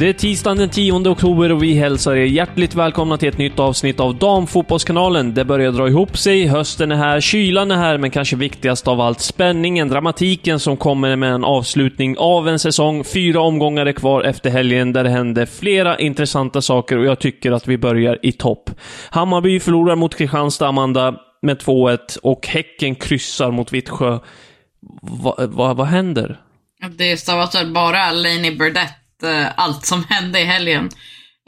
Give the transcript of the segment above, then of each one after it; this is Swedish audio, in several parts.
Det är tisdagen den 10 oktober och vi hälsar er hjärtligt välkomna till ett nytt avsnitt av Damfotbollskanalen. Det börjar dra ihop sig, hösten är här, kylan är här, men kanske viktigast av allt spänningen, dramatiken som kommer med en avslutning av en säsong. Fyra omgångar är kvar efter helgen där det händer flera intressanta saker och jag tycker att vi börjar i topp. Hammarby förlorar mot Kristianstad, Amanda, med 2-1 och Häcken kryssar mot Vittsjö. Va, va, vad händer? Det stavas väl bara Lainey Burdett Eh, allt som hände i helgen.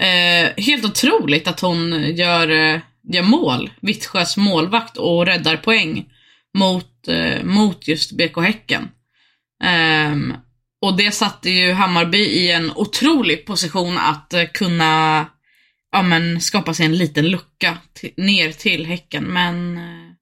Eh, helt otroligt att hon gör, eh, gör mål, Vittsjös målvakt, och räddar poäng mot, eh, mot just BK Häcken. Eh, och det satte ju Hammarby i en otrolig position att eh, kunna ja, men, skapa sig en liten lucka ner till Häcken, men eh,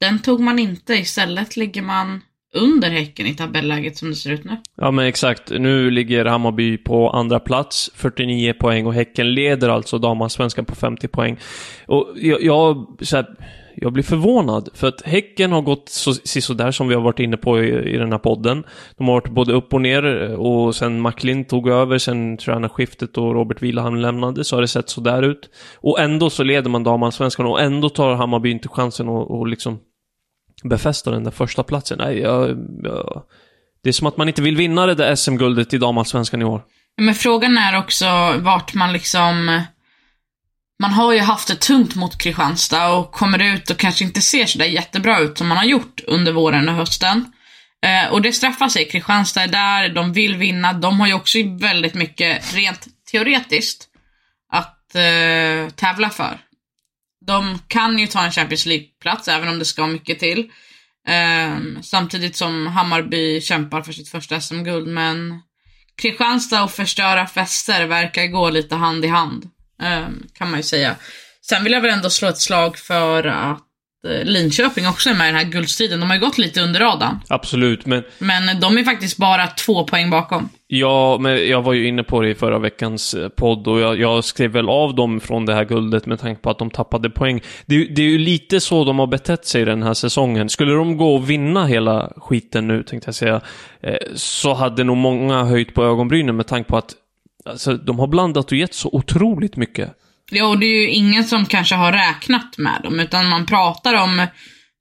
den tog man inte. Istället ligger man under Häcken i tabelläget som det ser ut nu. Ja men exakt. Nu ligger Hammarby på andra plats, 49 poäng och Häcken leder alltså damallsvenskan på 50 poäng. Och jag, jag, så här, jag blir förvånad, för att Häcken har gått så, sådär som vi har varit inne på i, i den här podden. De har varit både upp och ner och sen Macklin tog över, sen tränarskiftet och Robert Vilahamn lämnade så har det sett sådär ut. Och ändå så leder man damallsvenskan och ändå tar Hammarby inte chansen att och liksom befästa den där första platsen. Nej, jag, jag, det är som att man inte vill vinna det där SM-guldet i damallsvenskan i år. Men frågan är också vart man liksom... Man har ju haft det tungt mot Kristianstad och kommer ut och kanske inte ser sådär jättebra ut som man har gjort under våren och hösten. Eh, och det straffar sig. Kristianstad är där, de vill vinna. De har ju också väldigt mycket, rent teoretiskt, att eh, tävla för. De kan ju ta en Champions League-plats, även om det ska mycket till. Um, samtidigt som Hammarby kämpar för sitt första SM-guld, men Kristianstad och förstöra fester verkar gå lite hand i hand, um, kan man ju säga. Sen vill jag väl ändå slå ett slag för att Linköping också är med i den här guldstriden. De har ju gått lite under radarn. Absolut, men... Men de är faktiskt bara två poäng bakom. Ja, men jag var ju inne på det i förra veckans eh, podd och jag, jag skrev väl av dem från det här guldet med tanke på att de tappade poäng. Det, det, är ju lite så de har betett sig den här säsongen. Skulle de gå och vinna hela skiten nu, tänkte jag säga, eh, så hade nog många höjt på ögonbrynen med tanke på att alltså, de har blandat och gett så otroligt mycket. Ja, och det är ju ingen som kanske har räknat med dem, utan man pratar om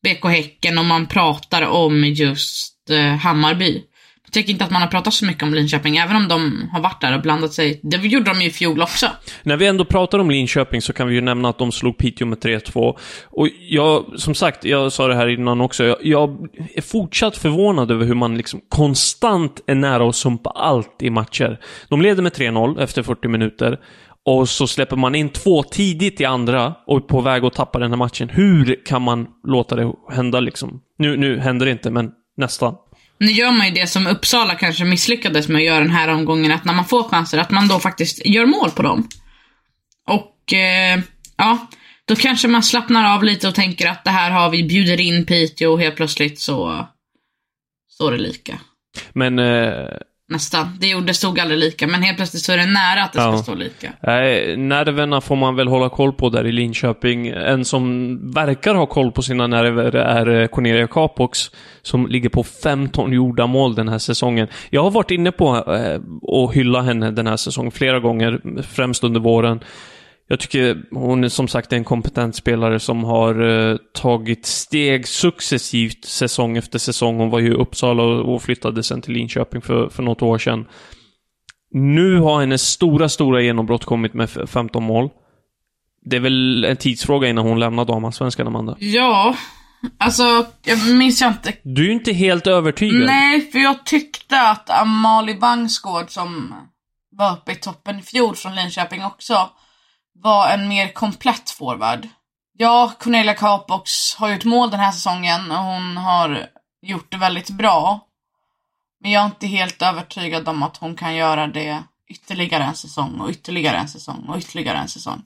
BK Häcken och man pratar om just eh, Hammarby. Jag tycker inte att man har pratat så mycket om Linköping, även om de har varit där och blandat sig. Det gjorde de ju i fjol också. När vi ändå pratar om Linköping så kan vi ju nämna att de slog Piteå med 3-2. Och jag, som sagt, jag sa det här innan också, jag, jag är fortsatt förvånad över hur man liksom konstant är nära att sumpa allt i matcher. De leder med 3-0 efter 40 minuter. Och så släpper man in två tidigt i andra och är på väg att tappa den här matchen. Hur kan man låta det hända liksom? Nu, nu händer det inte, men nästan. Nu gör man ju det som Uppsala kanske misslyckades med att göra den här omgången, att när man får chanser, att man då faktiskt gör mål på dem. Och, eh, ja, då kanske man slappnar av lite och tänker att det här har vi, bjuder in Piteå och helt plötsligt så står det lika. Men eh, Nästan. Det, gjorde, det stod aldrig lika, men helt plötsligt så är det nära att det Ja. ska stå lika. Nej, nerverna får man väl hålla koll på där i Linköping. En som verkar ha koll på sina nerver är eh, Cornelia Capox, som ligger på 15 gjorda mål den här säsongen. Jag har varit inne på eh, att hylla henne den här säsongen flera gånger, främst under våren. Jag tycker hon är som sagt en kompetent spelare som har eh, tagit steg successivt säsong efter säsong. Hon var ju i Uppsala och, och flyttade sen till Linköping för, för något år sedan. Nu har hennes stora, stora genombrott kommit med f- 15 mål. Det är väl en tidsfråga innan hon lämnar damallsvenskan, Amanda? Ja, alltså, jag minns jag inte Du är ju inte helt övertygad. Nej, för jag tyckte att Amalie Bangsgård som var uppe i toppen i fjol från Linköping också var en mer komplett forward. Ja, Cornelia Capox har gjort mål den här säsongen och hon har gjort det väldigt bra. Men jag är inte helt övertygad om att hon kan göra det ytterligare en säsong och ytterligare en säsong och ytterligare en säsong.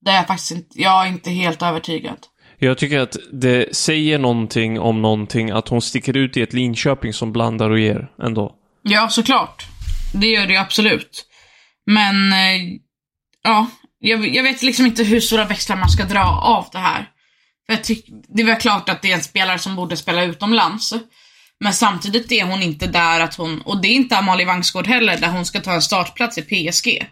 Det är jag faktiskt inte, jag är inte helt övertygad. Jag tycker att det säger någonting om någonting att hon sticker ut i ett Linköping som blandar och ger ändå. Ja, såklart. Det gör det absolut. Men, eh, ja, jag, jag vet liksom inte hur stora växlar man ska dra av det här. För jag tyck, det är väl klart att det är en spelare som borde spela utomlands. Men samtidigt är hon inte där att hon, och det är inte Amalie Vangsgård heller, där hon ska ta en startplats i PSG.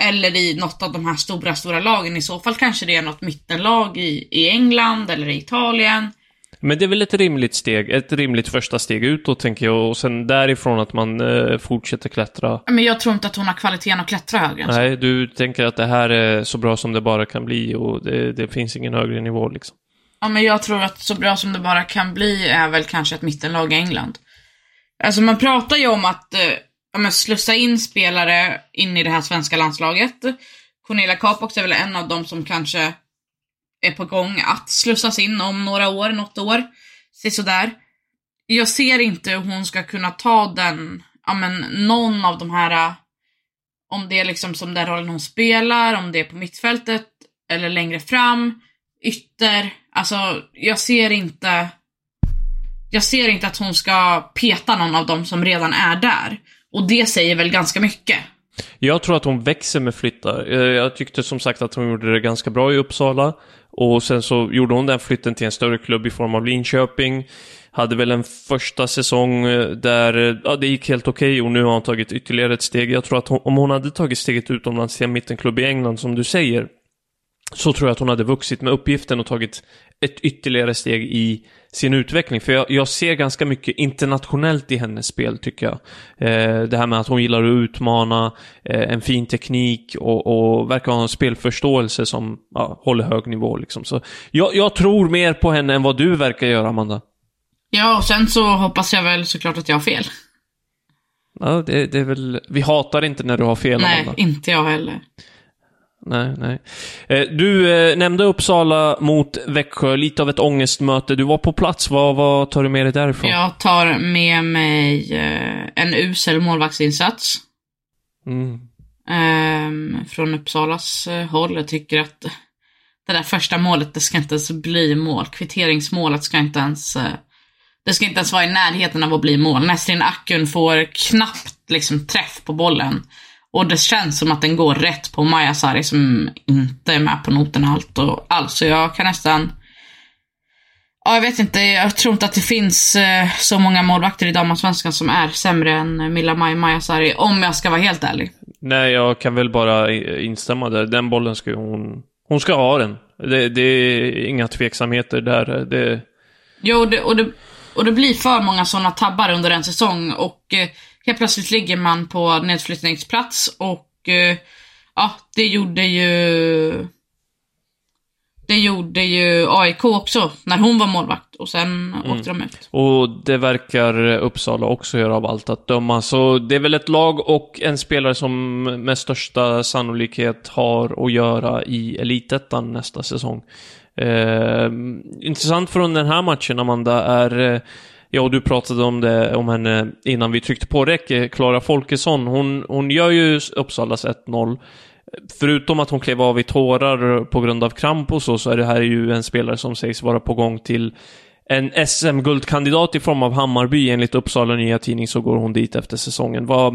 Eller i något av de här stora, stora lagen. I så fall kanske det är något mittenlag i, i England eller i Italien. Men det är väl ett rimligt steg, ett rimligt första steg utåt tänker jag och sen därifrån att man eh, fortsätter klättra. Men jag tror inte att hon har kvaliteten att klättra högre än så. Nej, du tänker att det här är så bra som det bara kan bli och det, det finns ingen högre nivå liksom. Ja, men jag tror att så bra som det bara kan bli är väl kanske ett mittenlag i England. Alltså man pratar ju om att eh, ja, slussa in spelare in i det här svenska landslaget. Cornelia Capox är väl en av dem som kanske är på gång att slussas in om några år, något år. Se sådär. Jag ser inte hur hon ska kunna ta den, ja men någon av de här, äh, om det är liksom som den rollen hon spelar, om det är på mittfältet eller längre fram, ytter. Alltså, jag ser inte, jag ser inte att hon ska peta någon av dem som redan är där. Och det säger väl ganska mycket. Jag tror att hon växer med flyttar. Eh, jag tyckte som sagt att hon gjorde det ganska bra i Uppsala. Och sen så gjorde hon den flytten till en större klubb i form av Linköping. Hade väl en första säsong eh, där eh, ja, det gick helt okej och nu har hon tagit ytterligare ett steg. Jag tror att hon, om hon hade tagit steget utomlands till en mittenklubb i England som du säger, så tror jag att hon hade vuxit med uppgiften och tagit ett ytterligare steg i sin utveckling. För jag, jag ser ganska mycket internationellt i hennes spel, tycker jag. Eh, det här med att hon gillar att utmana, eh, en fin teknik och, och verkar ha en spelförståelse som ja, håller hög nivå. Liksom. Så jag, jag tror mer på henne än vad du verkar göra, Amanda. Ja, och sen så hoppas jag väl såklart att jag har fel. Ja, det, det är väl... Vi hatar inte när du har fel, Nej, Amanda. inte jag heller. Nej, nej. Eh, Du eh, nämnde Uppsala mot Växjö, lite av ett ångestmöte. Du var på plats, vad, vad tar du med dig därifrån? Jag tar med mig eh, en usel målvaktsinsats. Mm. ehm, från Uppsalas håll. Jag tycker att det där första målet, det ska inte ens bli mål. Kvitteringsmålet ska inte ens, det ska inte ens vara i närheten av att bli mål. Nesrin Akun får knappt liksom träff på bollen. Och det känns som att den går rätt på Maja Sari som inte är med på noten allt och allt. Så jag kan nästan Ja, jag vet inte. Jag tror inte att det finns eh, så många målvakter i damallsvenskan som är sämre än eh, Milla Maj Majasari, om jag ska vara helt ärlig. Nej, jag kan väl bara instämma där. Den bollen ska hon... Hon ska ha den. Det, det är inga tveksamheter där. Det, Jo, och det, och det, och det blir för många sådana tabbar under en säsong och eh, helt plötsligt ligger man på nedflyttningsplats och eh, ja, det gjorde ju det gjorde ju AIK också när hon var målvakt och sen åkte de ut. och det verkar Uppsala också göra av allt att döma. Så det är väl ett lag och en spelare som med största sannolikhet har att göra i Elitettan nästa säsong. Eh, intressant från den här matchen, Amanda, är eh, Ja, och du pratade om det, om henne innan vi tryckte på räck. eh, Klara Folkesson, hon, hon gör ju Uppsalas 1-0. Förutom att hon klev av i tårar på grund av kramp och så, så är det här ju en spelare som sägs vara på gång till en SM-guldkandidat i form av Hammarby enligt Uppsala Nya Tidning så går hon dit efter säsongen. Vad,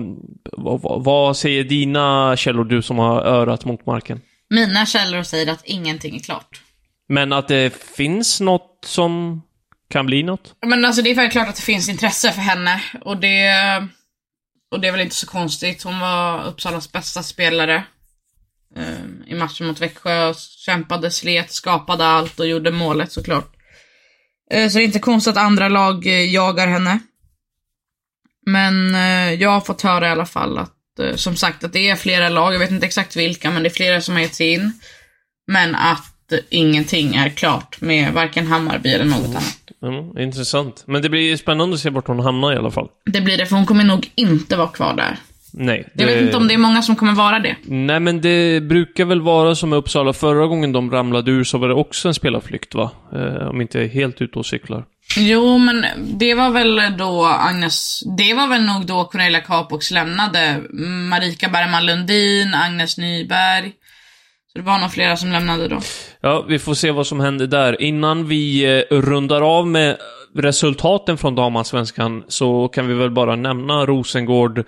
vad, vad säger dina källor, du som har örat mot marken? Mina källor säger att ingenting är klart. Men att det finns något som kan bli något? Men alltså det är väl klart att det finns intresse för henne och det... Och det är väl inte så konstigt. Hon var Uppsalas bästa spelare. eh, I matchen mot Växjö. Kämpade, slet, skapade allt och gjorde målet såklart. Eh, Så det är inte konstigt att andra lag eh, jagar henne. Men eh, jag har fått höra i alla fall att, eh, som sagt, att det är flera lag, jag vet inte exakt vilka, men det är flera som har gett sig in. Men att ingenting är klart med varken Hammarby eller något annat. Mm, intressant. Men det blir spännande att se vart hon hamnar i alla fall. Det blir det, för hon kommer nog inte vara kvar där. Nej. Jag vet inte om det är många som kommer vara det. Nej, men det brukar väl vara som i Uppsala. Förra gången de ramlade ur så var det också en spelarflykt, va? Eh, om inte jag är helt ute och cyklar. Jo, men det var väl då Agnes, det var väl nog då Cornelia Capox lämnade. Marika Bergman Lundin, Agnes Nyberg. Så det var nog flera som lämnade då. Ja, vi får se vad som händer där. Innan vi eh, rundar av med resultaten från damallsvenskan så kan vi väl bara nämna Rosengård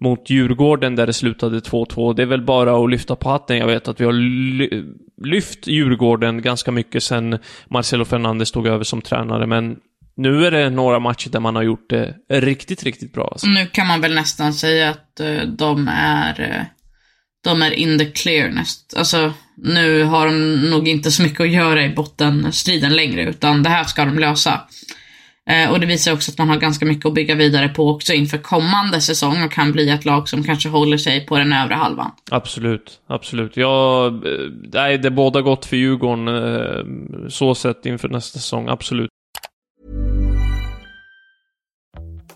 mot Djurgården där det slutade 2-2. Det är väl bara att lyfta på hatten. Jag vet att vi har ly- lyft Djurgården ganska mycket sen Marcelo Fernandes tog över som tränare, men nu är det några matcher där man har gjort det riktigt, riktigt bra. Alltså. Nu kan man väl nästan säga att eh, de är, eh, de är in the clear näst. Alltså, nu har de nog inte så mycket att göra i bottenstriden längre, utan det här ska de lösa. Eh, och det visar också att man har ganska mycket att bygga vidare på också inför kommande säsong och kan bli ett lag som kanske håller sig på den övre halvan. Absolut, absolut. Ja, eh, nej, det båda gott för Djurgården, eh, så sett inför nästa säsong, absolut.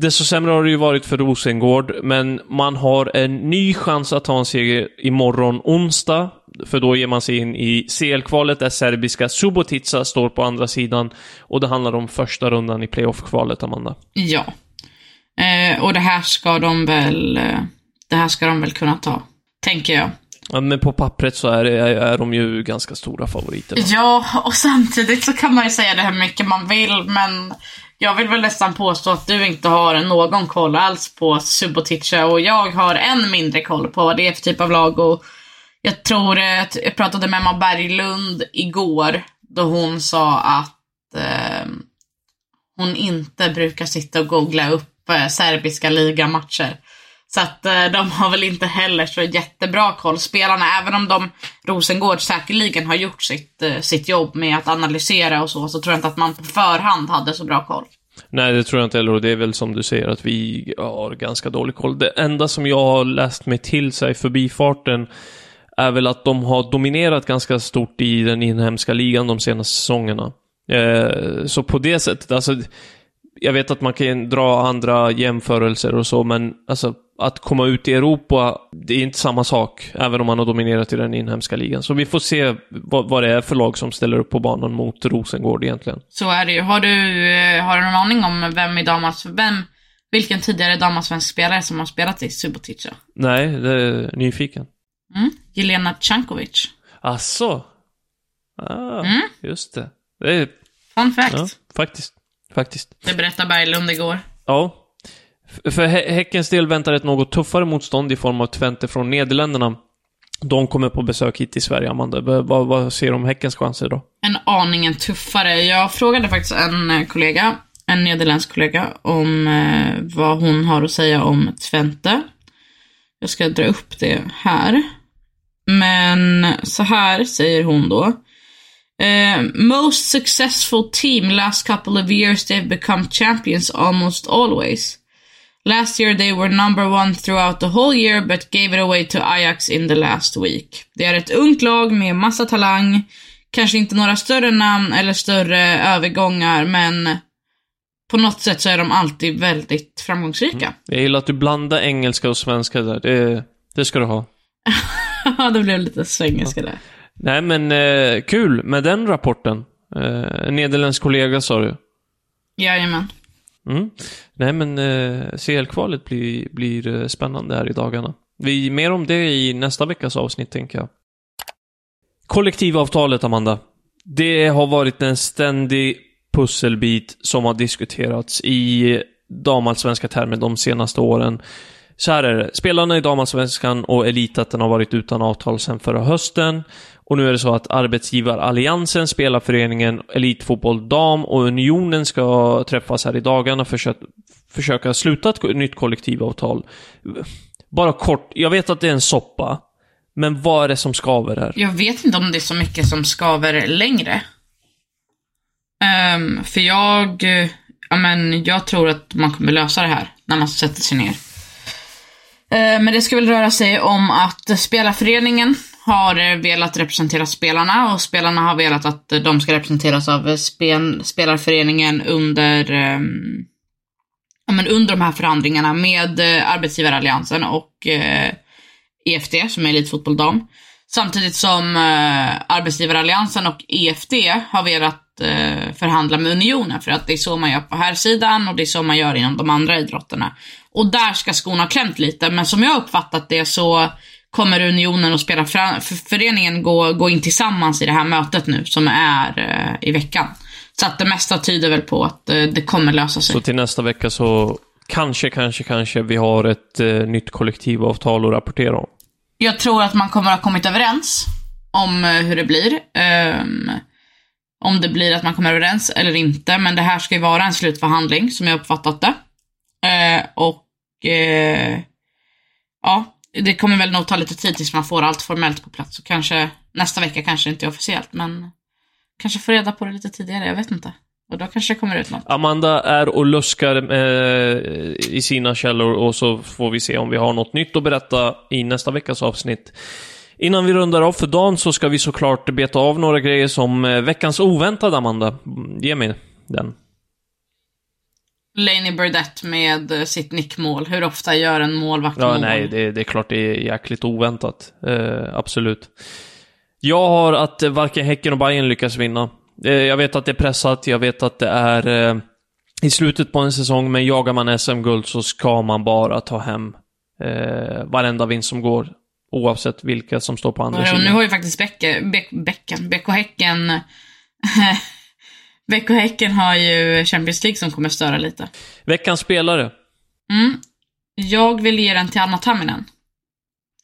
Desto sämre har det ju varit för Rosengård, men man har en ny chans att ta en seger imorgon onsdag. För då ger man sig in i CL-kvalet där serbiska Subotica står på andra sidan. Och det handlar om första rundan i playoff-kvalet, Amanda. Ja. Eh, och det här ska de väl, eh, det här ska de väl kunna ta. Tänker jag. Ja, men på pappret så är, är, är de ju ganska stora favoriter. Då. Ja, och samtidigt så kan man ju säga det hur mycket man vill, men jag vill väl nästan påstå att du inte har någon koll alls på Subotica och jag har än mindre koll på vad det är för typ av lag och jag tror att jag pratade med Emma Berglund igår då hon sa att eh, hon inte brukar sitta och googla upp eh, serbiska ligamatcher. Så att eh, de har väl inte heller så jättebra koll, spelarna, även om de, Rosengård säkerligen har gjort sitt, eh, sitt jobb med att analysera och så, så tror jag inte att man på förhand hade så bra koll. Nej, det tror jag inte heller. Och det är väl som du säger att vi har ganska dålig koll. Det enda som jag har läst mig till sig förbifarten är väl att de har dominerat ganska stort i den inhemska ligan de senaste säsongerna. Eh, så på det sättet, alltså, jag vet att man kan dra andra jämförelser och så, men alltså att komma ut i Europa, det är inte samma sak, även om man har dominerat i den inhemska ligan. Så vi får se vad, vad det är för lag som ställer upp på banan mot Rosengård egentligen. Så är det ju. Har du, eh, har du någon aning om vem i damals, vem, vilken tidigare damallsvensk spelare som har spelat i Subotica? Nej, det är nyfiken. Mm? Jelena Cankovic. Asså? Ah, Mm. just det. Det är, Fun fact. ja, faktiskt. Faktiskt. Det berättade Berglund igår. Ja. För Hä- Häckens del väntar ett något tuffare motstånd i form av Twente från Nederländerna. De kommer på besök hit till Sverige, Amanda. Vad, vad ser du om Häckens chanser då? En aningen tuffare. Jag frågade faktiskt en eh, kollega, en nederländsk kollega, om eh, vad hon har att säga om Twente. Jag ska dra upp det här. Men så här säger hon då. Eh, most successful team last couple of years they've become champions almost always. Last year they were number one throughout the whole year but gave it away to Ajax in the last week. Det är ett ungt lag med massa talang, kanske inte några större namn eller större övergångar men på något sätt så är de alltid väldigt framgångsrika. Jag gillar att du blandar engelska och svenska där. Det, det ska du ha. Ja, det blev lite svengelska där. Nej, men eh, kul med den rapporten. Eh, en nederländsk kollega sa du. Jajamän. Mm. Nej, men eh, CL-kvalet blir, blir eh, spännande här i dagarna. Vi, mer om det i nästa veckas avsnitt, tänker jag. Kollektivavtalet, Amanda. Det har varit en ständig pusselbit som har diskuterats i damallsvenska termer de senaste åren. Så här är det. Spelarna i damallsvenskan och elitettan har varit utan avtal sedan förra hösten. Och nu är det så att arbetsgivaralliansen, Spelarföreningen, Elitfotboll Dam och Unionen ska träffas här i dagarna för att försöka sluta ett nytt kollektivavtal. Bara kort, jag vet att det är en soppa. Men vad är det som skaver här? Jag vet inte om det är så mycket som skaver längre. Um, för jag, ja men jag tror att man kommer lösa det här när man sätter sig ner. Ehm, men det ska väl röra sig om att spelarföreningen har eh, velat representera spelarna och spelarna har velat att eh, de ska representeras av eh, spel, spelarföreningen under, ehm, ja men under de här förhandlingarna med eh, arbetsgivaralliansen och eh, EFD, som är Elitfotboll Dam. Samtidigt som eh, arbetsgivaralliansen och EFD har velat eh, förhandla med Unionen för att det är så man gör på här sidan och det är så man gör inom de andra idrotterna. Och där ska skon ha klämt lite, men som jag har uppfattat det så kommer Unionen och Spelarföreningen gå, gå in tillsammans i det här mötet nu som är eh, i veckan. Så att det mesta tyder väl på att eh, det kommer lösa sig. Så till nästa vecka så kanske, kanske, kanske vi har ett eh, nytt kollektivavtal att rapportera om. Jag tror att man kommer att ha kommit överens om eh, hur det blir. Ehm, om det blir att man kommer överens eller inte, men det här ska ju vara en slutförhandling som jag uppfattat det. Eh, och eh, ja, det kommer väl nog ta lite tid tills man får allt formellt på plats. Så kanske nästa vecka kanske inte är officiellt, men kanske få reda på det lite tidigare, jag vet inte. Och då kanske det kommer ut något. Amanda är och luskar eh, i sina källor och så får vi se om vi har något nytt att berätta i nästa veckas avsnitt. Innan vi rundar av för dagen så ska vi såklart beta av några grejer som eh, veckans oväntade, Amanda. Ge mig den. Laney Burdett med eh, sitt nickmål. Hur ofta gör en målvakt Ja, mål? nej, det, det är klart det är jäkligt oväntat. Eh, absolut. Jag har att eh, varken Häcken och Bayern lyckas vinna. Eh, jag vet att det är pressat, jag vet att det är eh, i slutet på en säsong, men jagar man SM-guld så ska man bara ta hem eh, varenda vinst som går. Oavsett vilka som står på andra sidan. nu har ju faktiskt Bäcke, Bäck, Bäcken, BK Häcken BK Häcken har ju Champions League som kommer störa lite. Veckans spelare. Mm. Jag vill ge den till Anna Tamminen.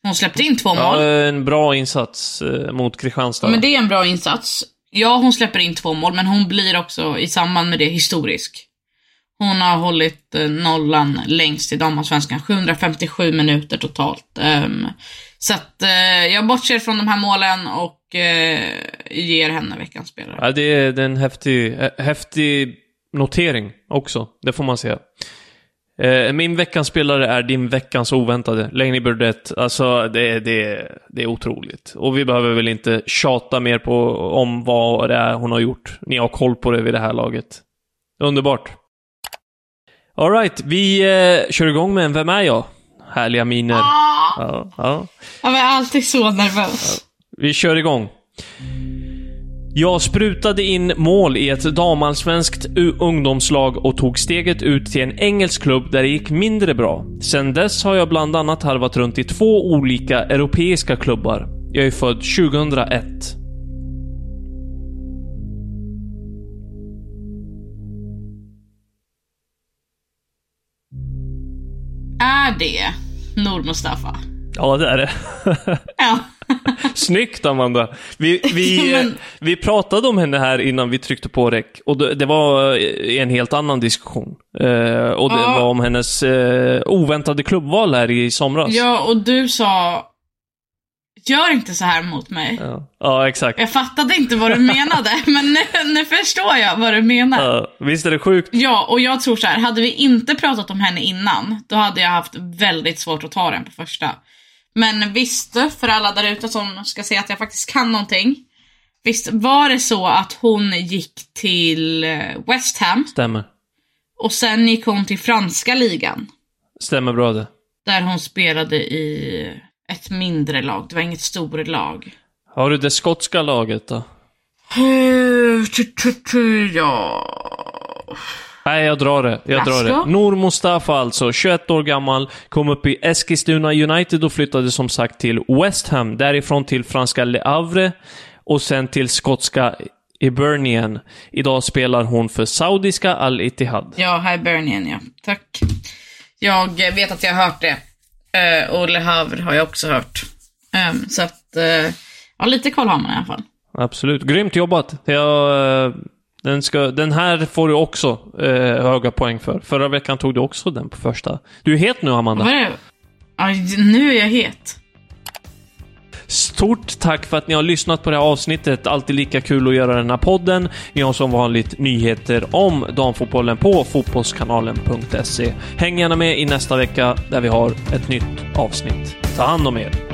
Hon släppte in två mål. Ja, en bra insats eh, mot Kristianstad. Men det är en bra insats. Ja, hon släpper in två mål, men hon blir också i samband med det historisk. Hon har hållit eh, nollan längst i damallsvenskan, 757 minuter totalt. Så att eh, jag bortser från de här målen och eh, ger henne veckans spelare. Ja, det är, det är en häftig, eh, häftig notering också. Det får man säga. Eh, min veckans spelare är din veckans oväntade. Laney Burdett. Alltså, det, det, det är otroligt. Och vi behöver väl inte tjata mer på, om vad det är hon har gjort. Ni har koll på det vid det här laget. Underbart. Alright, vi eh, kör igång med en Vem är jag? Härliga miner. Ah, Ja, ja. jag är alltid så nervös. Vi kör igång. Jag sprutade in mål i ett damallsvenskt ungdomslag och tog steget ut till en engelsk klubb där det gick mindre bra. Sen dess har jag bland annat harvat runt i två olika europeiska klubbar. Jag är född 2001. Är det Nour Mustafa? Ja, det är det. Ja. Snyggt Amanda! Vi, vi, men- vi pratade om henne här innan vi tryckte på rec och det, det var en helt annan diskussion. Eh, och det Ja. var om hennes eh, oväntade klubbval här i somras. Ja, och du sa... Gör inte så här mot mig. Ja, ja exakt. Jag fattade inte vad du menade, men nu, nu förstår jag vad du menar. Ja, visst är det sjukt? Ja, och jag tror så här, hade vi inte pratat om henne innan, då hade jag haft väldigt svårt att ta den på första. Men visst, för alla där ute som ska se att jag faktiskt kan någonting. Visst var det så att hon gick till eh, West Ham Stämmer. och sen gick hon till franska ligan. Stämmer bra det. Där hon spelade i ett mindre lag, det var inget stort lag. Har du det skotska laget då? Eh, Ja... Nej, jag drar det. Jag drar det. Nour Mustafa alltså, 21 år gammal, kom upp i Eskilstuna United och flyttade som sagt till West Ham. Därifrån till franska Le Havre och sen till skotska Hibernian. Idag spelar hon för saudiska Al-Ittihad. Ja, Hibernian ja. Tack. Jag vet att jag har hört det. Uh, och Le Havre har jag också hört. Ehm, så att, eh, ja lite koll har man i alla fall. Absolut. Grymt jobbat. Jag, eh, den, ska, den här får du också eh, höga poäng för. Förra veckan tog du också den på första. Du är het nu, Amanda. Vad är det? Ja, nu är jag het. Stort tack för att ni har lyssnat på det här avsnittet. Alltid lika kul att göra den här podden. Ni har som vanligt nyheter om damfotbollen på fotbollskanalen.se. Häng gärna med i nästa vecka där vi har ett nytt avsnitt. Ta hand om er.